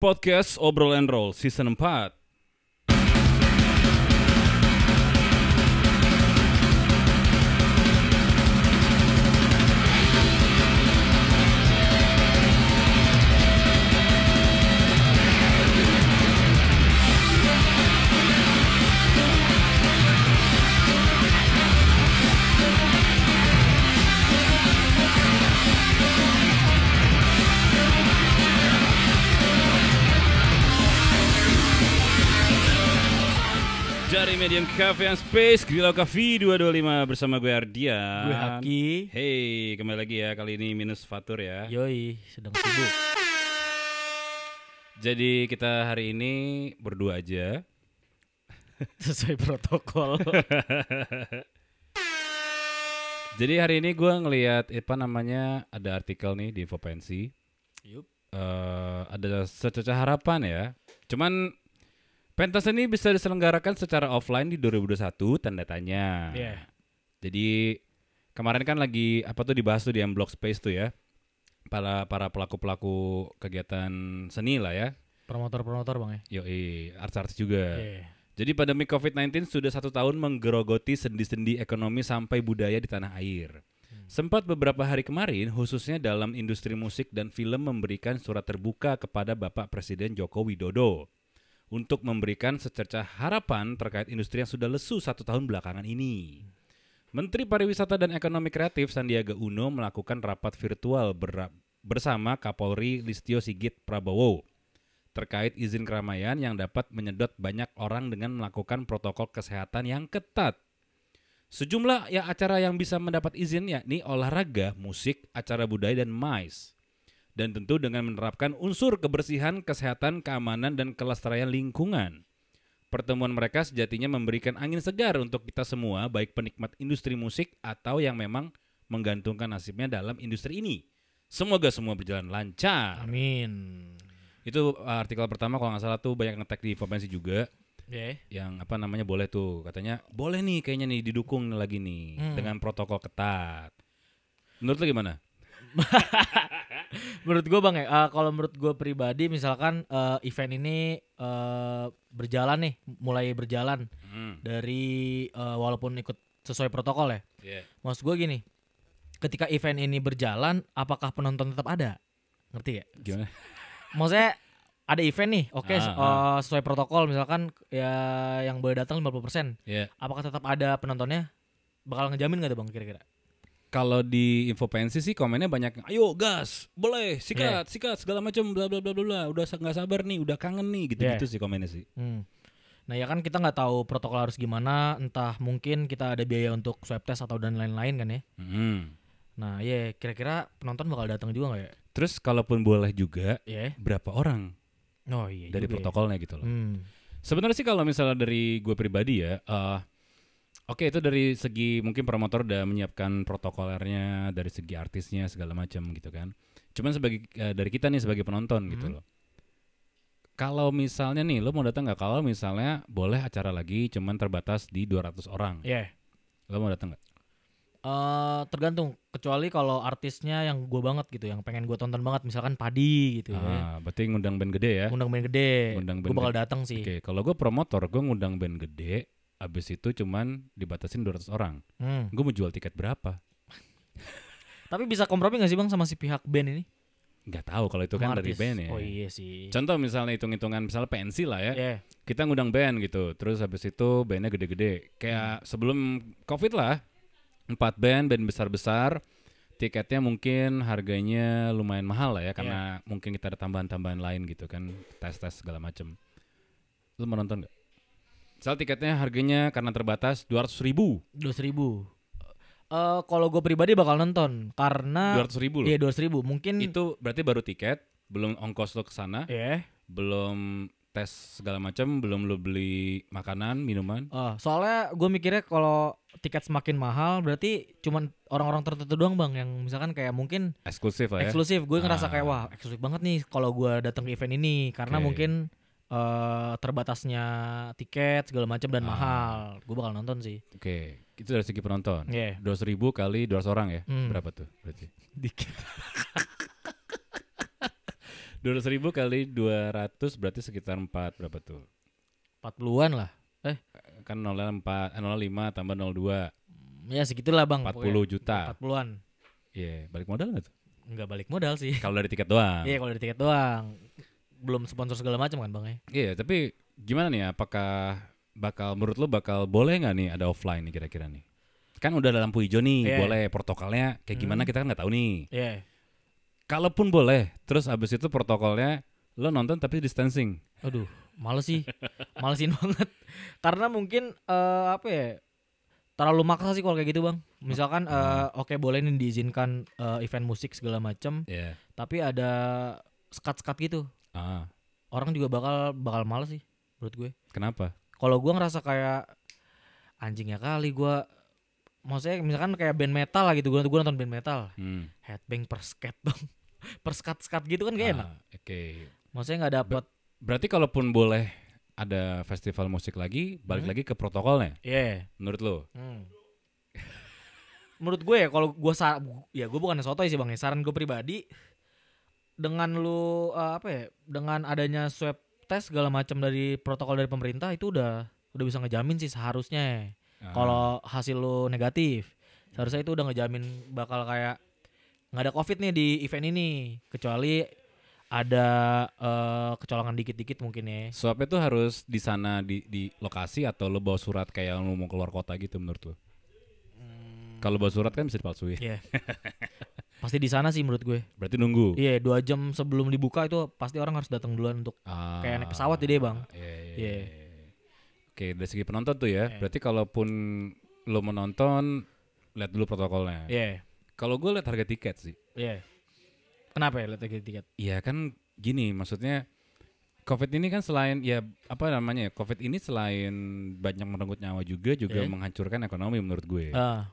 Podcast Obrol and Roll Season 4 Medium Cafe and Space Grillo Cafe 225 bersama gue Ardian Gue Haki. Hey, kembali lagi ya Kali ini minus fatur ya Yoi, sedang sibuk. Jadi kita hari ini berdua aja Sesuai protokol. Jadi hari ini gue ngelihat apa namanya Ada artikel nih di Infopensi Yup. eh Ada secerca harapan ya Cuman Pentas ini bisa diselenggarakan secara offline di 2021 tanda tanya. Iya. Jadi kemarin kan lagi apa tuh dibahas tuh di M Block Space tuh ya. Para para pelaku-pelaku kegiatan seni lah ya. Promotor-promotor bang ya. Yoi, artis-artis juga. Iya. Jadi pandemi COVID-19 sudah satu tahun menggerogoti sendi-sendi ekonomi sampai budaya di tanah air. Sempat beberapa hari kemarin, khususnya dalam industri musik dan film memberikan surat terbuka kepada Bapak Presiden Joko Widodo untuk memberikan secerca harapan terkait industri yang sudah lesu satu tahun belakangan ini. Menteri Pariwisata dan Ekonomi Kreatif Sandiaga Uno melakukan rapat virtual ber- bersama Kapolri Listio Sigit Prabowo terkait izin keramaian yang dapat menyedot banyak orang dengan melakukan protokol kesehatan yang ketat. Sejumlah ya acara yang bisa mendapat izin yakni olahraga, musik, acara budaya dan mais. Dan tentu dengan menerapkan unsur kebersihan, kesehatan, keamanan dan kelestarian lingkungan. Pertemuan mereka sejatinya memberikan angin segar untuk kita semua, baik penikmat industri musik atau yang memang menggantungkan nasibnya dalam industri ini. Semoga semua berjalan lancar. Amin. Itu uh, artikel pertama kalau nggak salah tuh banyak ngetek di Infopensi juga Ya. yang apa namanya boleh tuh katanya boleh nih kayaknya nih didukung lagi nih Hmm. dengan protokol ketat. Menurut lu gimana? Menurut gue bang ya, eh, kalau menurut gue pribadi misalkan eh, event ini eh, berjalan nih, mulai berjalan Hmm. dari eh, walaupun ikut sesuai protokol ya. Yeah. Maksud gue gini, ketika event ini berjalan, apakah penonton tetap ada? Ngerti ya? Gimana? Maksudnya ada event nih, oke Ah, se- ah. sesuai protokol misalkan ya yang boleh datang 50%. Ya. Apakah tetap ada penontonnya? Bakal ngejamin gak tuh bang kira-kira? Kalau di Infopensi sih komennya banyak, ayo gas, boleh, sikat, sikat segala macam, bla bla bla bla. Udah nggak sabar nih, udah kangen nih, gitu gitu sih komennya sih. Hmm. Nah ya kan kita nggak tahu protokol harus gimana, entah mungkin kita ada biaya untuk swab test atau dan lain-lain kan ya. Hmm. Nah ya kira-kira penonton bakal datang juga nggak ya? Terus kalaupun boleh juga, Ya. berapa orang Oh iya. dari juga ya. protokolnya gitu loh. Hmm. Sebenarnya sih kalau misalnya dari gue pribadi ya, eh, oke itu dari segi mungkin promotor udah menyiapkan protokolernya, dari segi artisnya segala macam gitu kan. Cuman sebagai eh, dari kita nih sebagai penonton gitu Hmm. loh. Kalau misalnya nih lo mau datang nggak? Kalau misalnya boleh acara lagi, cuman terbatas di 200 orang, Ya. lo mau datang nggak? Eh, tergantung. Kecuali kalau artisnya yang gue banget gitu, yang pengen gue tonton banget, misalkan Padi gitu ya. Ah, berarti ngundang band gede ya. Undang band gede. Ngundang Gue band bakal gede. datang sih. Oke, kalau gue promotor, gue ngundang band gede, abis itu cuman dibatasin 200 orang. Hmm. Gue mau jual tiket berapa? Tapi bisa kompromi gak sih bang sama si pihak band ini? Nggak tahu kalau itu kan dari band ya. Oh iya sih. Contoh misalnya hitung-hitungan misalnya pensi lah ya. Ya. Kita ngundang band gitu. Terus habis itu bandnya gede-gede. Kayak sebelum Covid lah. Empat band, band besar-besar. Tiketnya mungkin harganya lumayan mahal lah ya karena mungkin kita ada tambahan-tambahan lain gitu kan, tes-tes segala macem. Lu mau nonton nggak? Misal tiketnya harganya karena terbatas 200 ribu. Dua ribu. Eh kalau gue pribadi bakal nonton karena 200 ribu loh. iya dua ribu mungkin Itu berarti baru tiket, belum ongkos lo ke sana, ya. belum tes segala macam, belum lo beli makanan, minuman. Oh, soalnya gue mikirnya kalau tiket semakin mahal berarti cuman orang-orang tertentu doang bang yang misalkan kayak mungkin Eksklusif lah ya. eksklusif. Gue Ah. ngerasa kayak wah eksklusif banget nih kalau gue datang ke event ini karena Oke. mungkin eh terbatasnya tiket segala macam dan Ah. mahal. Gue bakal nonton sih. Oke, itu dari segi penonton. Iya. Dua ribu kali 200 orang ya, Hmm. berapa tuh berarti? Dikit. Dua ratus ribu kali dua ratus berarti sekitar empat berapa tuh? 40-an lah. Kan nolnya empat, eh, nolnya lima tambah nol dua, Ya segitulah Bang. empat puluh juta. 40-an. Iya, balik modal nggak tuh? Enggak balik modal sih. Kalau dari tiket doang. Iya, kalau dari tiket doang. Belum sponsor segala macam kan, Bang ya. Iya, tapi gimana nih? Apakah bakal menurut lo bakal boleh nggak nih ada offline nih kira-kira nih? Kan udah ada lampu hijau nih, Iya. boleh protokolnya kayak gimana Hmm. kita kan nggak tahu nih. Iya. Kalaupun boleh, terus abis itu protokolnya lo nonton tapi distancing. Aduh, males sih. Malesin banget. Karena mungkin eh, apa ya? Terlalu maksa sih kalau kayak gitu, Bang. Misalkan Hmm. oke boleh nih diizinkan eh, event musik segala macam, Iya. tapi ada skat-skat gitu. Ah, Orang juga bakal bakal males sih menurut gue. kenapa? Kalau gua ngerasa kayak anjing ya kali gua maksudnya misalkan kayak band metal lah gitu gua, gua nonton band metal Hmm. headbang per skat dong per skat skat gitu kan gak enak Ah, Oke. maksudnya nggak dapet Berarti kalaupun boleh ada festival musik lagi, balik Hmm. lagi ke protokolnya. iya Menurut lo? Hmm. Menurut gue ya kalau gue ya gue bukan sotoy sih bang ya saran gue pribadi dengan lu eh, apa ya dengan adanya swab test segala macam dari protokol dari pemerintah itu udah udah bisa ngejamin sih seharusnya Ah, kalau hasil lu negatif seharusnya itu udah ngejamin bakal kayak nggak ada covid nih di event ini kecuali ada eh, kecolongan dikit-dikit mungkin ya swabnya tuh harus di sana di di lokasi atau lo bawa surat kayak lo mau keluar kota gitu menurut lo? Kalau bawa surat kan bisa dipalsuin. Iya. pasti di sana sih menurut gue Berarti nunggu. Iya, dua jam sebelum dibuka itu pasti orang harus datang duluan untuk Ah, kayak naik pesawat jadi bang. Iya, iya, Iya. iya. Oke, dari segi penonton tuh ya. Iya. Berarti kalaupun lo menonton, lihat dulu protokolnya. Iya, Kalau gue lihat harga tiket sih. iya. Kenapa ya lihat tiket tiket? Iya kan gini, maksudnya COVID ini kan selain ya apa namanya ya, COVID ini selain banyak merenggut nyawa juga juga Iya. menghancurkan ekonomi menurut gue. Ah,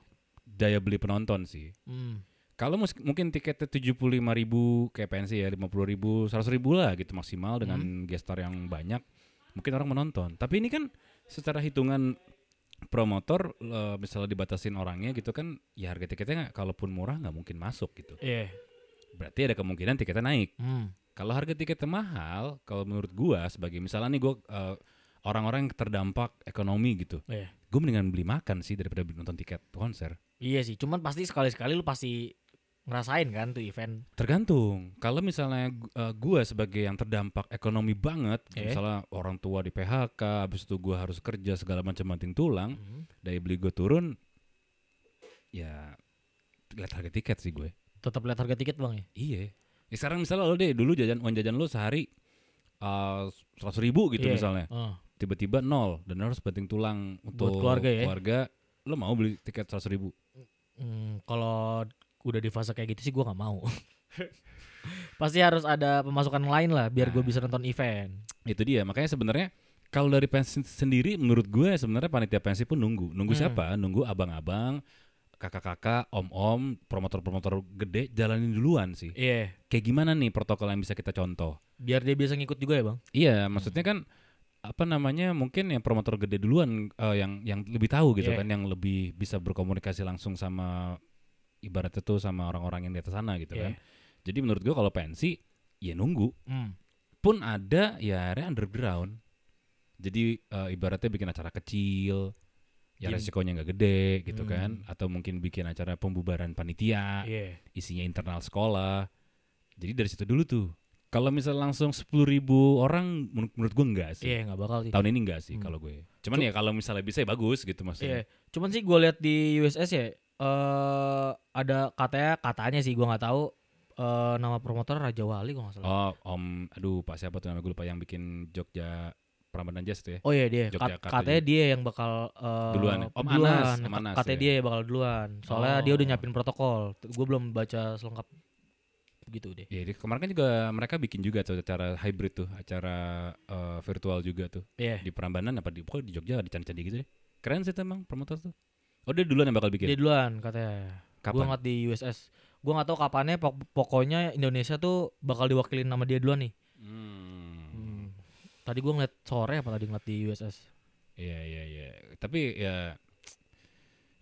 Daya beli penonton sih. hmm. Kalau mus- mungkin tiketnya tujuh puluh lima ribu kayak pensi ya lima puluh ribu, seratus ribu lah gitu maksimal dengan Hmm. gestar yang banyak, mungkin orang menonton. Tapi ini kan secara hitungan promotor eh, misalnya dibatasin orangnya gitu kan, ya harga tiketnya nggak- kalaupun murah nggak mungkin masuk gitu. Iya. Berarti ada kemungkinan tiketnya naik. Hmm. Kalau harga tiketnya mahal, kalau menurut gua sebagai misalnya nih gua eh, orang-orang yang terdampak ekonomi gitu, Iya. gue mendingan beli makan sih daripada beli nonton tiket konser. Iya sih, cuman pasti sekali-sekali lu pasti ngerasain kan tuh event. Tergantung. Kalau misalnya gu- eh, gua sebagai yang terdampak ekonomi banget, Eh. misalnya orang tua di PHK, habis itu gua harus kerja segala macam banting tulang, Hmm. daya beli gue turun, ya lihat harga tiket sih gue. Tetap lihat harga tiket bang ya. Iya. Ya sekarang misalnya lo deh dulu jajan uang jajan lo sehari seratus ribu gitu Iya. misalnya, Ah. tiba-tiba nol dan harus banting tulang untuk keluarga ya? keluarga, lo mau beli tiket seratus ribu? Hmm, kalau udah di fase kayak gitu sih gua nggak mau. pasti harus ada pemasukan lain lah biar gue Nah. bisa nonton event. Itu dia. Makanya sebenarnya kalau dari pensi sendiri menurut gue sebenarnya panitia pensi pun nunggu. Nunggu Hmm. siapa? Nunggu abang-abang, kakak-kakak, om-om, promotor-promotor gede jalanin duluan sih. Iya. Kayak gimana nih protokol yang bisa kita contoh? Biar dia bisa ngikut juga ya bang. Iya, maksudnya kan apa namanya mungkin yang promotor gede duluan eh, yang yang lebih tahu gitu Iya. kan, yang lebih bisa berkomunikasi langsung sama ibaratnya tuh sama orang-orang yang di atas sana gitu Iya. kan. Jadi menurut gue kalau pensi ya nunggu Hmm. pun ada ya area underground. Jadi eh, ibaratnya bikin acara kecil, ya resikonya nggak gede gitu Hmm. kan, atau mungkin bikin acara pembubaran panitia, Iya. isinya internal sekolah. Jadi dari situ dulu tuh. Kalau misal langsung 10.000 ribu orang, menur- menurut gue enggak sih. Iya nggak bakal sih. Tahun ini enggak sih Hmm. kalau gue. Cuman ya kalau misalnya bisa ya bagus gitu Iya. maksudnya. Cuman sih gue lihat di USS ya eh ada katanya katanya sih gua nggak tahu eh nama promotor Raja Wali kalau nggak salah. Oh, Om, aduh Pak siapa tuh namanya gue lupa yang bikin Jogja Prambanan Jazz tuh ya. Oh iya dia. Kat- Yogyakarta katanya dia yang bakal eh, Duluan ya? Om duluan. Anas, Om Kat- Anas katanya ya. dia yang bakal duluan. Soalnya dia Oh. udah nyiapin protokol. Gue belum baca selengkap gitu deh. Ya, di- kemarin kan juga mereka bikin juga tuh acara hybrid tuh, acara eh, virtual juga tuh. Iya. Di Prambanan apa di pokoknya di Jogja di candi-candi gitu deh. Keren sih tuh emang promotor tuh. Oh dia duluan yang bakal bikin. Dia duluan katanya. Gue Kapan? nggak di USS. Gue nggak tahu kapannya. pok- pokoknya Indonesia tuh bakal diwakilin nama dia duluan nih. Hmm. Hmm. Tadi gue ngeliat sore apa tadi ngeliat di USS. Iya iya iya. Tapi ya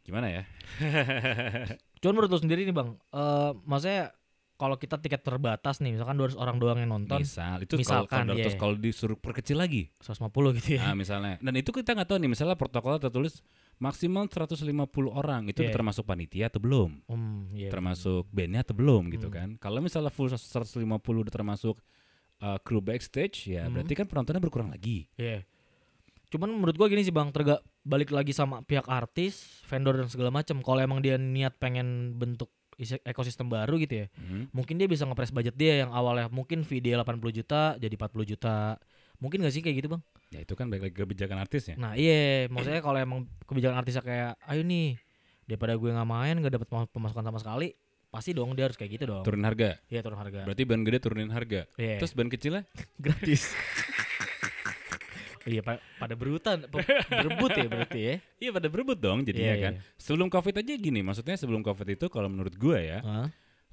gimana ya? Cuman menurut lu sendiri nih bang, eh maksudnya kalau kita tiket terbatas nih, misalkan 200 orang doang yang nonton, Misal itu kalau Misalkan, kalau terus iya. kalau disuruh perkecil lagi. 150 gitu ya. Nah, misalnya. Dan itu kita nggak tahu nih, misalnya protokolnya tertulis maksimal 150 orang. Itu Iya. termasuk panitia atau belum? Hmm, iya. termasuk bandnya atau belum gitu Hmm. kan. Kalau misalnya full 150 udah termasuk uh, kru backstage ya Hmm. berarti kan penontonnya berkurang lagi. Iya. Cuman menurut gua gini sih Bang, terga balik lagi sama pihak artis, vendor dan segala macam. Kalau emang dia niat pengen bentuk ekosistem baru gitu ya, Mhm. mungkin dia bisa ngepres budget dia yang awalnya mungkin dia 80 juta jadi 40 juta. Mungkin gak sih kayak gitu bang? Ya itu kan balik lagi ke kebijakan artisnya. Nah iya, maksudnya kalau emang kebijakan artisnya kayak, ayo nih, daripada gue nggak main nggak dapat pemasukan sama sekali, pasti dong dia harus kayak gitu dong. Turun harga. Iya turun harga. Berarti band gede turunin harga. Iya. Terus band kecilnya gratis. iya pa- pada berutan, pe- berebut ya berarti ya. iya pada berebut dong jadinya Iya, kan. iya. Sebelum Covid aja gini, maksudnya sebelum Covid itu kalau menurut gua ya, Hah?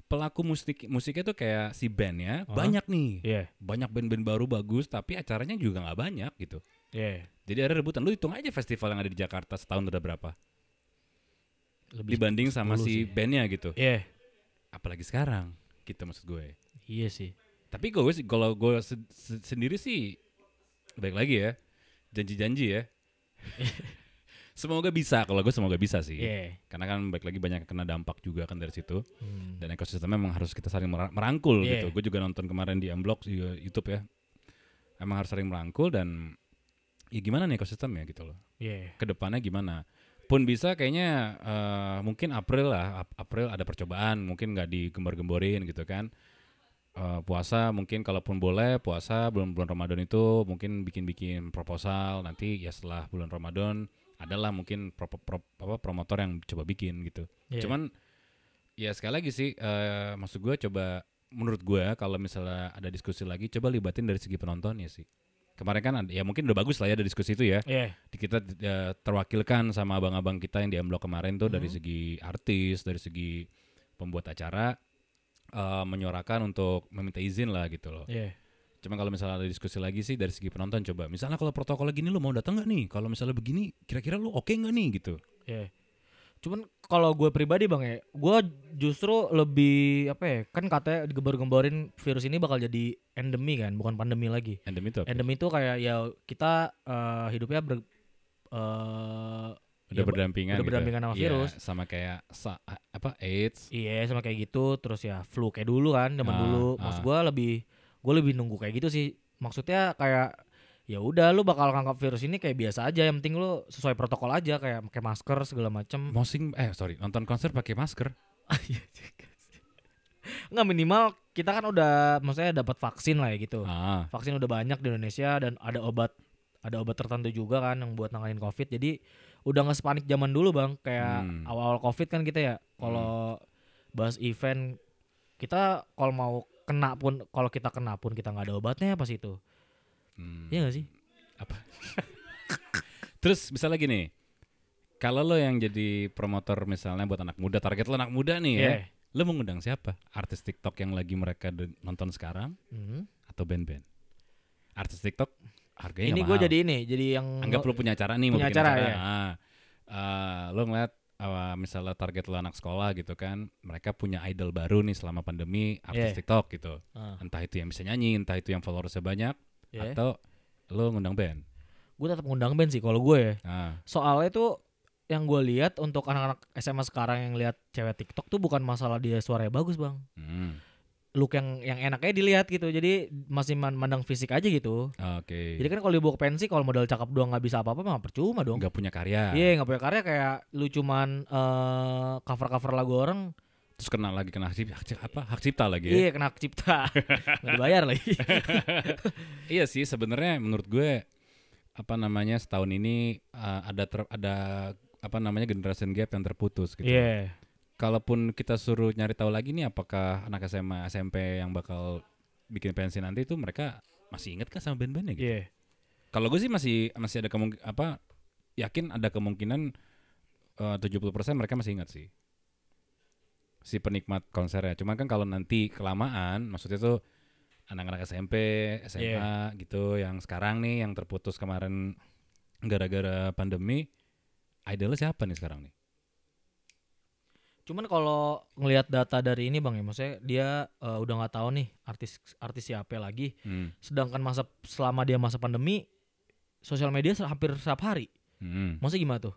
pelaku musik musiknya tuh kayak si band ya, Hah? banyak nih. Iya, Banyak band-band baru bagus tapi acaranya juga nggak banyak gitu. iya. Jadi ada rebutan. Lu hitung aja festival yang ada di Jakarta setahun ada berapa? Lebih Dibanding sama 10 si sih. bandnya gitu. Iya, Apalagi sekarang, gitu maksud gue. iya sih. Tapi gue sih kalau gue se- se- sendiri sih baik lagi ya, janji-janji ya. semoga bisa, kalau gue semoga bisa sih. Iya. Karena kan baik lagi banyak kena dampak juga kan dari situ. Hmm. Dan ekosistemnya memang harus kita saling mera- merangkul Iya. gitu. Gue juga nonton kemarin di Unblock di YouTube ya. Emang harus saling merangkul dan ya gimana nih ekosistemnya gitu loh. Iya. Ke depannya gimana? Pun bisa kayaknya eh, mungkin April lah, Ap- April ada percobaan, mungkin nggak digembar-gemborin gitu kan. Eh, puasa mungkin kalaupun boleh puasa bulan bulan Ramadan itu mungkin bikin-bikin proposal nanti ya setelah bulan Ramadan adalah mungkin pro, pro- apa, promotor yang coba bikin gitu. Iya. Cuman ya sekali lagi sih eh, maksud gue coba menurut gue kalau misalnya ada diskusi lagi coba libatin dari segi penontonnya sih. Kemarin kan ada, ya mungkin udah bagus lah ya ada diskusi itu ya. Di- Kita eh, terwakilkan sama abang-abang kita yang di Amblok kemarin tuh dari Mhm. segi artis, dari segi pembuat acara eh, menyuarakan untuk meminta izin lah gitu loh. Iya. Cuma kalau misalnya ada diskusi lagi sih dari segi penonton coba. Misalnya kalau protokol gini lu mau datang nggak nih? Kalau misalnya begini kira-kira lu oke nggak nih gitu? Iya. Cuman kalau gue pribadi bang ya, gue justru lebih apa ya? Kan katanya digembar-gemborin virus ini bakal jadi endemi kan, bukan pandemi lagi. Endemi itu apa? Endemi itu kayak ya kita eh, hidupnya ber, eh, udah ya, berdampingan udah gitu. berdampingan sama Iya, virus. sama kayak sa- apa AIDS Iya sama kayak gitu terus ya flu kayak dulu kan zaman Ah, dulu. ah. Maksud gua lebih gue lebih nunggu kayak gitu sih. Maksudnya kayak ya udah lu bakal nganggap virus ini kayak biasa aja yang penting lu sesuai protokol aja kayak pakai masker segala macem mosing eh sorry nonton konser pakai masker nggak minimal kita kan udah maksudnya dapat vaksin lah ya gitu ah vaksin udah banyak di Indonesia dan ada obat ada obat tertentu juga kan yang buat nanganin covid jadi udah nggak sepanik zaman dulu bang kayak Hmm. awal-awal covid kan kita ya kalau bahas event kita kalau mau kena pun kalau kita kena pun kita nggak ada obatnya pas itu hmm. Iya gak sih terus bisa lagi nih kalau lo yang jadi promotor misalnya buat anak muda target lo anak muda nih ya Iya. lo mengundang siapa artis TikTok yang lagi mereka nonton sekarang Mhm. atau band-band artis TikTok harganya ini gue jadi ini jadi yang anggap lo punya acara nih mau Punya bikin acara, acara, ya. Ah. Ah, lo ngeliat ah, misalnya target lo anak sekolah gitu kan mereka punya idol baru nih selama pandemi artis Iya. TikTok gitu Ah, entah itu yang bisa nyanyi entah itu yang followersnya banyak ya. atau lo ngundang band gue tetap ngundang band sih kalau gue ya ah soalnya tuh yang gue lihat untuk anak-anak SMA sekarang yang lihat cewek TikTok tuh bukan masalah dia suaranya bagus bang hmm. Look yang yang enaknya dilihat gitu. Jadi masih man- mandang fisik aja gitu. Oke. Jadi kan kalau dibawa ke pensi kalau modal cakep doang nggak bisa apa-apa mah percuma dong. Nggak punya karya. Iya nggak punya karya kayak lu cuman eh, cover-cover lagu orang. Terus kena lagi kena hak cipta, hak cipta- apa? Hak cipta lagi ya? iya kena hak cipta. Nggak dibayar lagi. Iya sih sebenarnya menurut gue apa namanya setahun ini uh, ada ter- ada apa namanya generation gap yang terputus gitu. Iya kalaupun kita suruh nyari tahu lagi nih apakah anak SMA SMP yang bakal bikin pensi nanti itu mereka masih inget kah sama band-bandnya gitu iya kalau gue sih masih masih ada kemungkinan apa yakin ada kemungkinan eh, 70% mereka masih ingat sih si penikmat konsernya. Cuman kan kalau nanti kelamaan, maksudnya tuh anak-anak SMP, SMA gitu, yang sekarang nih yang terputus kemarin gara-gara pandemi, idolnya siapa nih sekarang nih? Cuman kalau ngelihat data dari ini bang ya, maksudnya dia eh, udah nggak tahu nih artis artis siapa lagi. Hmm. Sedangkan masa selama dia masa pandemi, sosial media hampir setiap hari. Hmm. Maksudnya gimana tuh?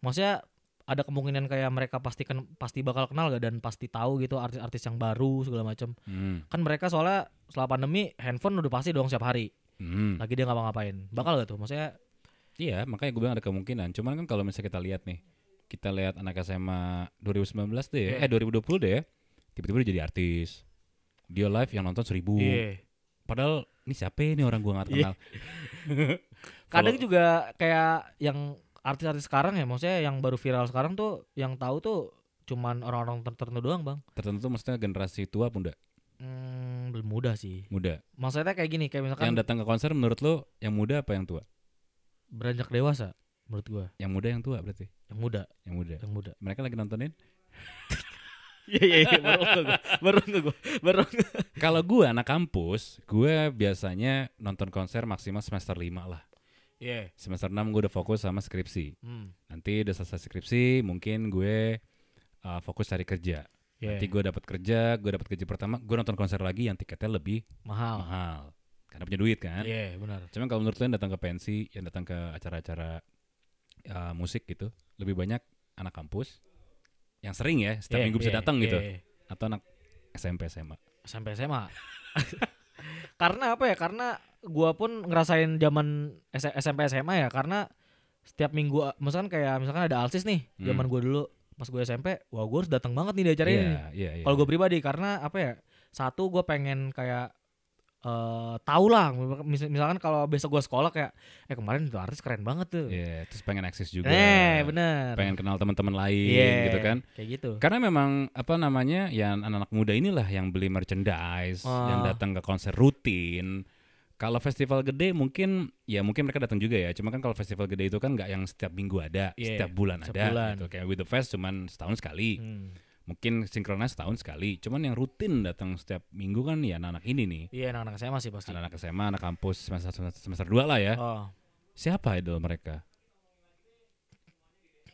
Maksudnya ada kemungkinan kayak mereka pastikan pasti bakal kenal gak dan pasti tahu gitu artis-artis yang baru segala macam. Hmm. Kan mereka soalnya setelah pandemi handphone udah pasti dong setiap hari. Hmm. Lagi dia ngapa-ngapain. Bakal gak tuh? Maksudnya Iya, makanya gue bilang ada kemungkinan. Cuman kan kalau misalnya kita lihat nih, kita lihat anak SMA 2019 deh, ya, Iya. eh 2020 deh, ya, tiba-tiba dia jadi artis. Dia live yang nonton seribu. iya. Padahal ini siapa ini orang gua nggak kenal. Kadang Kalau- juga kayak yang artis-artis sekarang ya, maksudnya yang baru viral sekarang tuh yang tahu tuh cuman orang-orang tertentu doang, Bang. tertentu maksudnya generasi tua muda, Hmm, belum mudah sih. muda. Maksudnya kayak gini, kayak misalkan yang datang ke konser menurut lo yang muda apa yang tua? beranjak dewasa menurut gua. Yang muda yang tua berarti. Yang muda, Yang muda. yang muda. Mereka lagi nontonin. Iya iya iya, baru gua. Baru gua. Baru. Kalau gua anak kampus, gua biasanya nonton konser maksimal semester 5 lah. Iya. Semester 6 gue udah fokus sama skripsi. Hmm. Nanti udah selesai skripsi, mungkin gue uh, fokus cari kerja. Iya. Nanti gue dapat kerja, gue dapat kerja pertama, gue nonton konser lagi yang tiketnya lebih Mahal. mahal. Karena punya duit kan. Iya, benar. Cuman kalau menurut lo yang datang ke pensi, yang datang ke acara-acara uh, musik gitu, lebih banyak anak kampus yang sering ya, setiap Iya, minggu bisa iya, datang gitu, iya, iya. atau anak SMP SMA. Sampai SMA. karena apa ya? Karena gua pun ngerasain zaman S- SMP SMA ya karena setiap minggu misalkan kayak misalkan ada Alsis nih, Hmm. zaman gua dulu pas gue SMP, wah gue harus datang banget nih di acara ini. Iya, iya, iya. Kalau gue pribadi karena apa ya? Satu gue pengen kayak eh tahu lah mis- misalkan kalau besok gue sekolah kayak eh kemarin itu artis keren banget tuh. Iya, terus pengen akses juga. Eh bener. Pengen kenal teman-teman lain Iya, gitu kan. Kayak gitu. Karena memang apa namanya ya anak-anak muda inilah yang beli merchandise, Ah. yang datang ke konser rutin. Kalau festival gede mungkin ya mungkin mereka datang juga ya. Cuma kan kalau festival gede itu kan nggak yang setiap minggu ada, Iya, setiap bulan setiap ada bulan. gitu. Kayak with the fest cuman setahun sekali. Hmm. Mungkin sinkronis setahun sekali. Cuman yang rutin datang setiap minggu kan ya anak-anak ini nih. Iya anak-anak SMA sih pasti. Anak-anak SMA, anak kampus semester semester, semester 2 lah ya. Oh, Siapa idol mereka?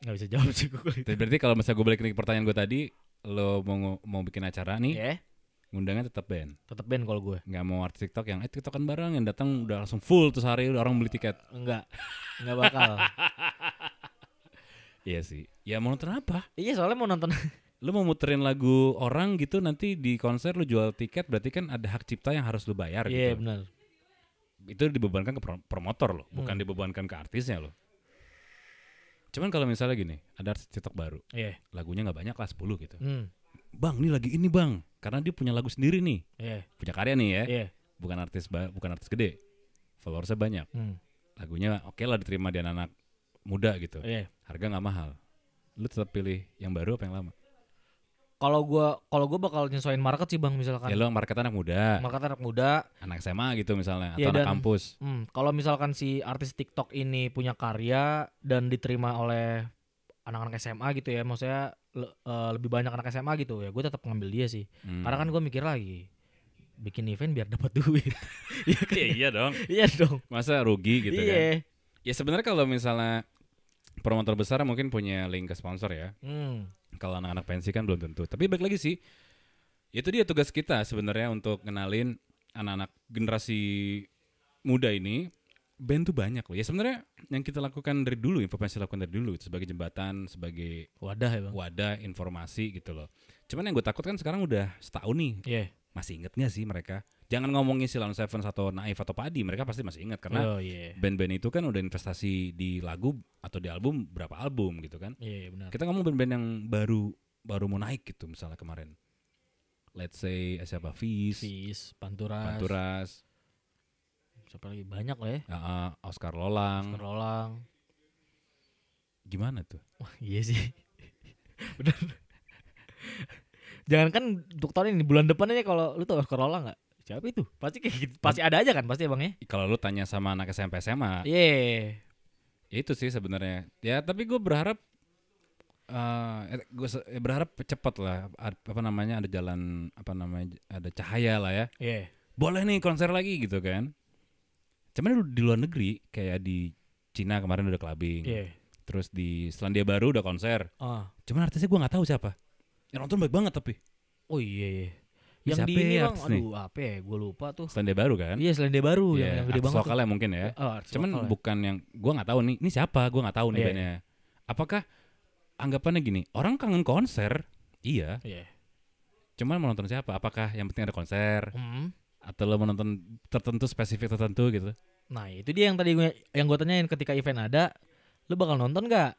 nggak bisa jawab sih gue. Berarti kalau misalnya gue balik ke pertanyaan gue tadi, lo mau mau bikin acara nih, Iya, ngundangnya tetap band. tetep band kalau gue. nggak mau artis TikTok yang eh TikTokan bareng yang datang udah langsung full terus hari udah orang beli tiket. Enggak. Enggak bakal. Iya sih. Ya mau nonton apa? iya soalnya mau nonton Lu mau muterin lagu orang gitu nanti di konser lu jual tiket berarti kan ada hak cipta yang harus lu bayar Iya gitu. benar. Itu dibebankan ke pro- promotor loh, bukan Hmm. dibebankan ke artisnya loh. Cuman kalau misalnya gini, ada artis TikTok baru, Iya. lagunya nggak banyak lah 10 gitu. Hmm. Bang, ini lagi ini bang, karena dia punya lagu sendiri nih, Iya. punya karya nih ya, Iya. bukan artis bukan artis gede, followersnya banyak, Hmm. lagunya oke lah diterima di anak-anak muda gitu. Iya. harga nggak mahal lu tetap pilih yang baru apa yang lama Kalau gua kalau gua bakal nyesuaiin market sih Bang misalkan. ya lu market anak muda Market anak muda. anak SMA gitu misalnya atau Iya, anak dan- kampus Hmm, kalau misalkan si artis TikTok ini punya karya dan diterima oleh anak-anak SMA gitu ya, maksudnya le- eh, lebih banyak anak SMA gitu ya, gue tetap ngambil dia sih. Hmm. Karena kan gue mikir lagi bikin event biar dapat duit. Iya kan? iya iya dong Iya dong. masa rugi gitu kan iya. ya sebenarnya kalau misalnya promotor besar mungkin punya link ke sponsor ya Hmm. kalau anak-anak pensi kan belum tentu tapi balik lagi sih itu dia tugas kita sebenarnya untuk kenalin anak-anak generasi muda ini band tuh banyak loh ya sebenarnya yang kita lakukan dari dulu informasi lakukan dari dulu sebagai jembatan sebagai Wadah ya bang. wadah informasi gitu loh. Cuman yang gue takut kan sekarang udah setahun nih. Iya. Masih inget gak sih mereka? Jangan ngomongin Silon Seven atau Naif atau Padi, mereka pasti masih ingat karena Oh iya. band-band itu kan udah investasi di lagu atau di album berapa album gitu kan. Iya benar. Kita ngomong band-band yang baru baru mau naik gitu misalnya kemarin. Let's say eh, siapa? Fis, Fis, Panturas, Panturas, siapa lagi banyak lah ya. uh, Oscar Lolang. Oscar Lolang. Gimana tuh? Wah, iya sih. Bener. Jangan kan untuk tahun ini bulan depan aja kalau lu tau Oscar Lolang nggak? Siapa itu? Pasti kayak gitu. Pasti ada aja kan pasti ya bang ya. Kalau lu tanya sama anak SMP SMA, Iya. Ya itu sih sebenarnya. Ya tapi gue berharap eh gue berharap cepat lah apa namanya ada jalan apa namanya ada cahaya lah ya. Iya. Boleh nih konser lagi gitu kan. Cuman di- luar negeri kayak di Cina kemarin udah clubbing. Iya. Terus di Selandia Baru udah konser. Ah. Cuman artisnya gue nggak tahu siapa. Yang nonton baik banget tapi. Oh iya iya. Ini Yang siapa di ini ya bang, aduh apa ya, gue lupa tuh. Selandia baru kan? Iya Selandia Baru yang, Iya, yang gede banget. tuh. lokalnya mungkin ya. Oh, Cuman lokal ya. bukan yang gua nggak tahu nih. Ini siapa? Gua nggak tahu nih Iya, bandnya. Apakah anggapannya gini? Orang kangen konser. Iya. Iya. Cuman mau nonton siapa? Apakah yang penting ada konser Hmm. atau lo mau nonton tertentu spesifik tertentu gitu? Nah itu dia yang tadi gue yang gue tanyain ketika event ada, lu bakal nonton gak?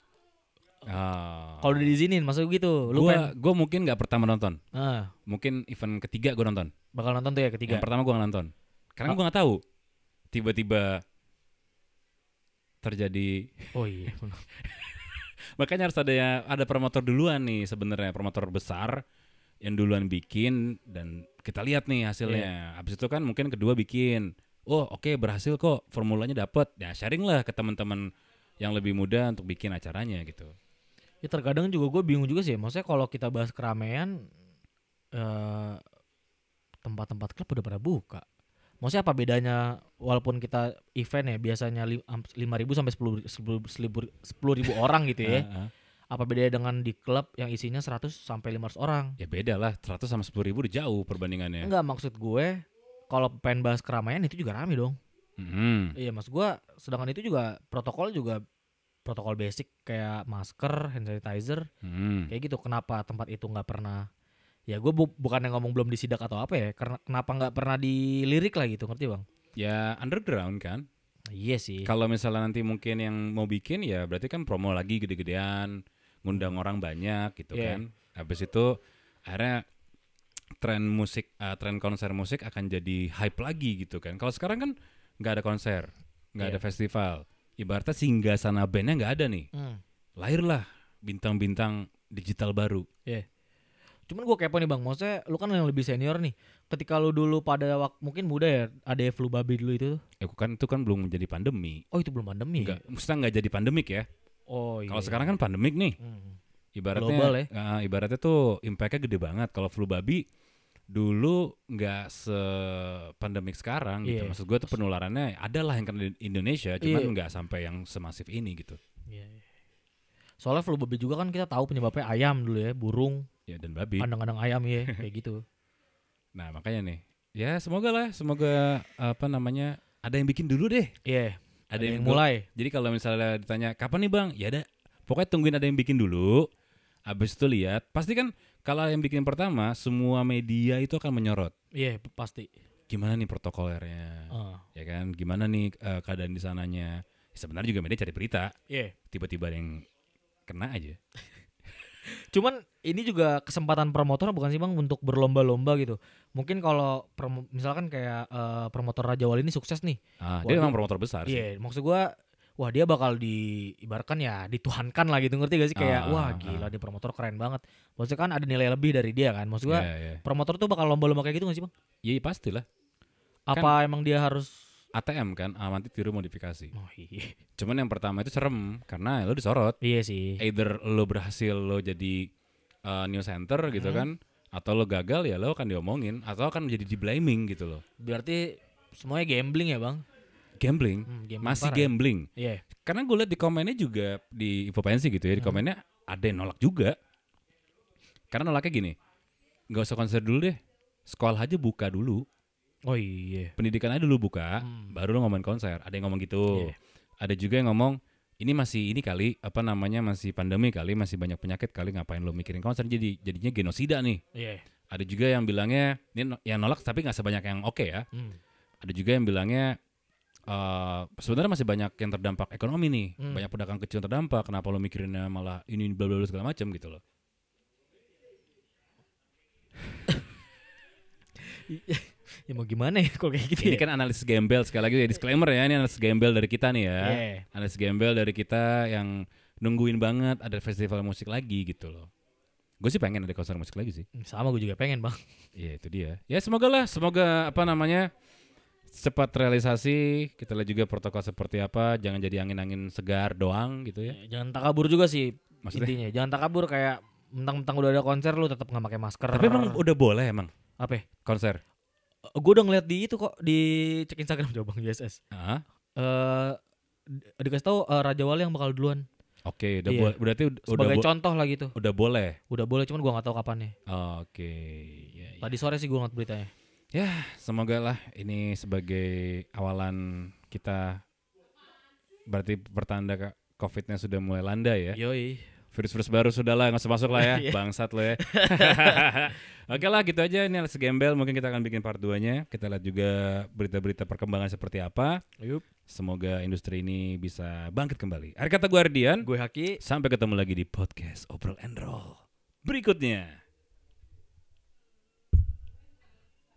Ah. Kalau udah diizinin, maksud gue gitu. Lu gua pengen, gua mungkin nggak pertama nonton. ah, Mungkin event ketiga gua nonton. bakal nonton tuh ya ketiga. Yang pertama gua nggak nonton. Karena Ah. gua nggak tahu. Tiba-tiba terjadi Oh iya. makanya harus ada ya ada promotor duluan nih sebenarnya promotor besar yang duluan bikin dan kita lihat nih hasilnya. Habis itu kan mungkin kedua bikin. Oh, oke berhasil kok. Formulanya dapet. Ya sharing lah ke teman-teman yang lebih muda untuk bikin acaranya gitu. Ya terkadang juga gue bingung juga sih. Maksudnya kalau kita bahas keramaian, eh, tempat-tempat klub udah pada buka. Maksudnya apa bedanya walaupun kita event ya biasanya lima ribu sampai sepuluh sepuluh ribu orang gitu ya. Apa bedanya dengan di klub yang isinya 100 sampai 500 orang? Ya beda lah, 100 sama 10 ribu udah jauh perbandingannya. Enggak maksud gue kalau pengen bahas keramaian itu juga rame dong. Mhm. Iya maksud gua sedangkan itu juga protokol juga protokol basic kayak masker, hand sanitizer Mhm. kayak gitu. Kenapa tempat itu nggak pernah? Ya gue bu bukan yang ngomong belum disidak atau apa ya, karena kenapa nggak pernah dilirik lah gitu, ngerti bang? Ya underground kan. Iya sih. Kalau misalnya nanti mungkin yang mau bikin ya berarti kan promo lagi gede-gedean, ngundang orang banyak gitu Iya. kan. Habis itu akhirnya tren musik, eh, tren konser musik akan jadi hype lagi gitu kan. Kalau sekarang kan nggak ada konser, nggak Iya. ada festival. Ibaratnya singgah sana bandnya nggak ada nih. Hmm. Lahirlah bintang-bintang digital baru. Cuman gue kepo nih bang, maksudnya lu kan yang lebih senior nih. Ketika lu dulu pada waktu mungkin muda ya, ada flu babi dulu itu. Eh kan itu kan belum menjadi pandemi. Oh itu belum pandemi. ya? Enggak, maksudnya nggak jadi pandemik ya. Oh iya. Kalau sekarang kan pandemik nih. Hmm. Ibaratnya Global ya. eh, ibaratnya tuh impactnya gede banget. Kalau flu babi dulu nggak sepandemik sekarang gitu. Iya. Maksud gue tuh penularannya ada lah yang kena di Indonesia, cuman Iya. nggak sampai yang semasif ini gitu. Iya, iya. Soalnya flu babi juga kan kita tahu penyebabnya ayam dulu ya, burung, Ya dan babi. kandang-kandang ayam ya, kayak gitu. Nah makanya nih, ya semoga lah, semoga apa namanya ada yang bikin dulu deh. Iya. Ada, yang, mulai. Jadi kalau misalnya ditanya kapan nih bang, ya ada. Pokoknya tungguin ada yang bikin dulu. Abis itu lihat, pasti kan kalau yang bikin pertama, semua media itu akan menyorot. Iya, p- pasti. Gimana nih protokolernya, Ah. ya kan? Gimana nih eh, keadaan di sananya? Sebenarnya juga media cari berita. Iya. Tiba-tiba ada yang kena aja. Cuman ini juga kesempatan promotor bukan sih bang untuk berlomba-lomba gitu. Mungkin kalau misalkan kayak eh, promotor Raja Wali ini sukses nih. Ah, Wah, dia dia- memang promotor besar sih. Iya, maksud gua wah dia bakal diibaratkan ya dituhankan lah gitu ngerti gak sih kayak Ah, wah ah, gila ah. dia promotor keren banget. Maksudnya kan ada nilai lebih dari dia kan. Maksud gua Iya, iya. promotor tuh bakal lomba-lomba kayak gitu gak sih bang? Iya, pastilah. Apa emang dia harus ATM kan, amati tiru modifikasi. Oh iya. Cuman yang pertama itu serem karena lo disorot. Iya sih. Either lo berhasil lo jadi uh, news center gitu Hmm. kan, atau lo gagal ya lo akan diomongin atau akan menjadi di blaming gitu loh. Berarti semuanya gambling ya bang? Gambling, Hmm, gambling masih parah ya? gambling. Iya. Karena gue lihat di komennya juga di info pensi gitu ya, di Hmm. komennya ada yang nolak juga. Karena nolaknya gini, nggak usah konser dulu deh, sekolah aja buka dulu, Oh iya. pendidikan aja dulu buka, Hmm. baru lo ngomongin konser. Ada yang ngomong gitu. Iya. Ada juga yang ngomong ini masih ini kali apa namanya masih pandemi kali masih banyak penyakit kali ngapain lo mikirin konser jadi jadinya genosida nih. Iya. Ada juga yang bilangnya ini yang nolak tapi nggak sebanyak yang oke ya. Hmm. Ada juga yang bilangnya eh sebenarnya masih banyak yang terdampak ekonomi nih. Hmm. Banyak pedagang kecil yang terdampak. Kenapa lo mikirinnya malah ini bla bla segala macam gitu loh. Ya mau gimana ya kalau kayak gitu Ini ya? kan analisis gembel sekali lagi ya disclaimer ya ini analisis gembel dari kita nih ya. Iya. Analisis gembel dari kita yang nungguin banget ada festival musik lagi gitu loh. Gue sih pengen ada konser musik lagi sih. Sama gue juga pengen bang. Iya itu dia. Ya semoga lah, semoga apa namanya cepat realisasi. Kita lihat juga protokol seperti apa. Jangan jadi angin-angin segar doang gitu ya. Jangan takabur juga sih Maksudnya? intinya. Jangan takabur kayak mentang-mentang udah ada konser lu tetap nggak pakai masker. Tapi emang udah boleh emang apa? ya? konser. Gue udah ngeliat di itu kok di cek Instagram coba bang ISS. Ah, Eh dikasih tahu eh, Raja Wali yang bakal duluan. Oke, udah Iya. boleh. Berarti ud- udah Sebagai bo- contoh lah gitu. udah boleh. Udah boleh cuman gua nggak tahu kapannya. Oke. Ya, ya. Tadi sore sih gua ngeliat beritanya. Ya, semoga lah ini sebagai awalan kita berarti pertanda COVID-nya sudah mulai landai ya. Yoi. Virus-virus baru sudah lah, nggak masuk lah ya, Iya. bangsat lo ya. Oke lah, gitu aja. Ini Alex Gembel, mungkin kita akan bikin part 2-nya. Kita lihat juga berita-berita perkembangan seperti apa. Yup. Semoga industri ini bisa bangkit kembali. Akhir kata gue Ardian, Gue Haki. sampai ketemu lagi di podcast Obrol and Roll berikutnya.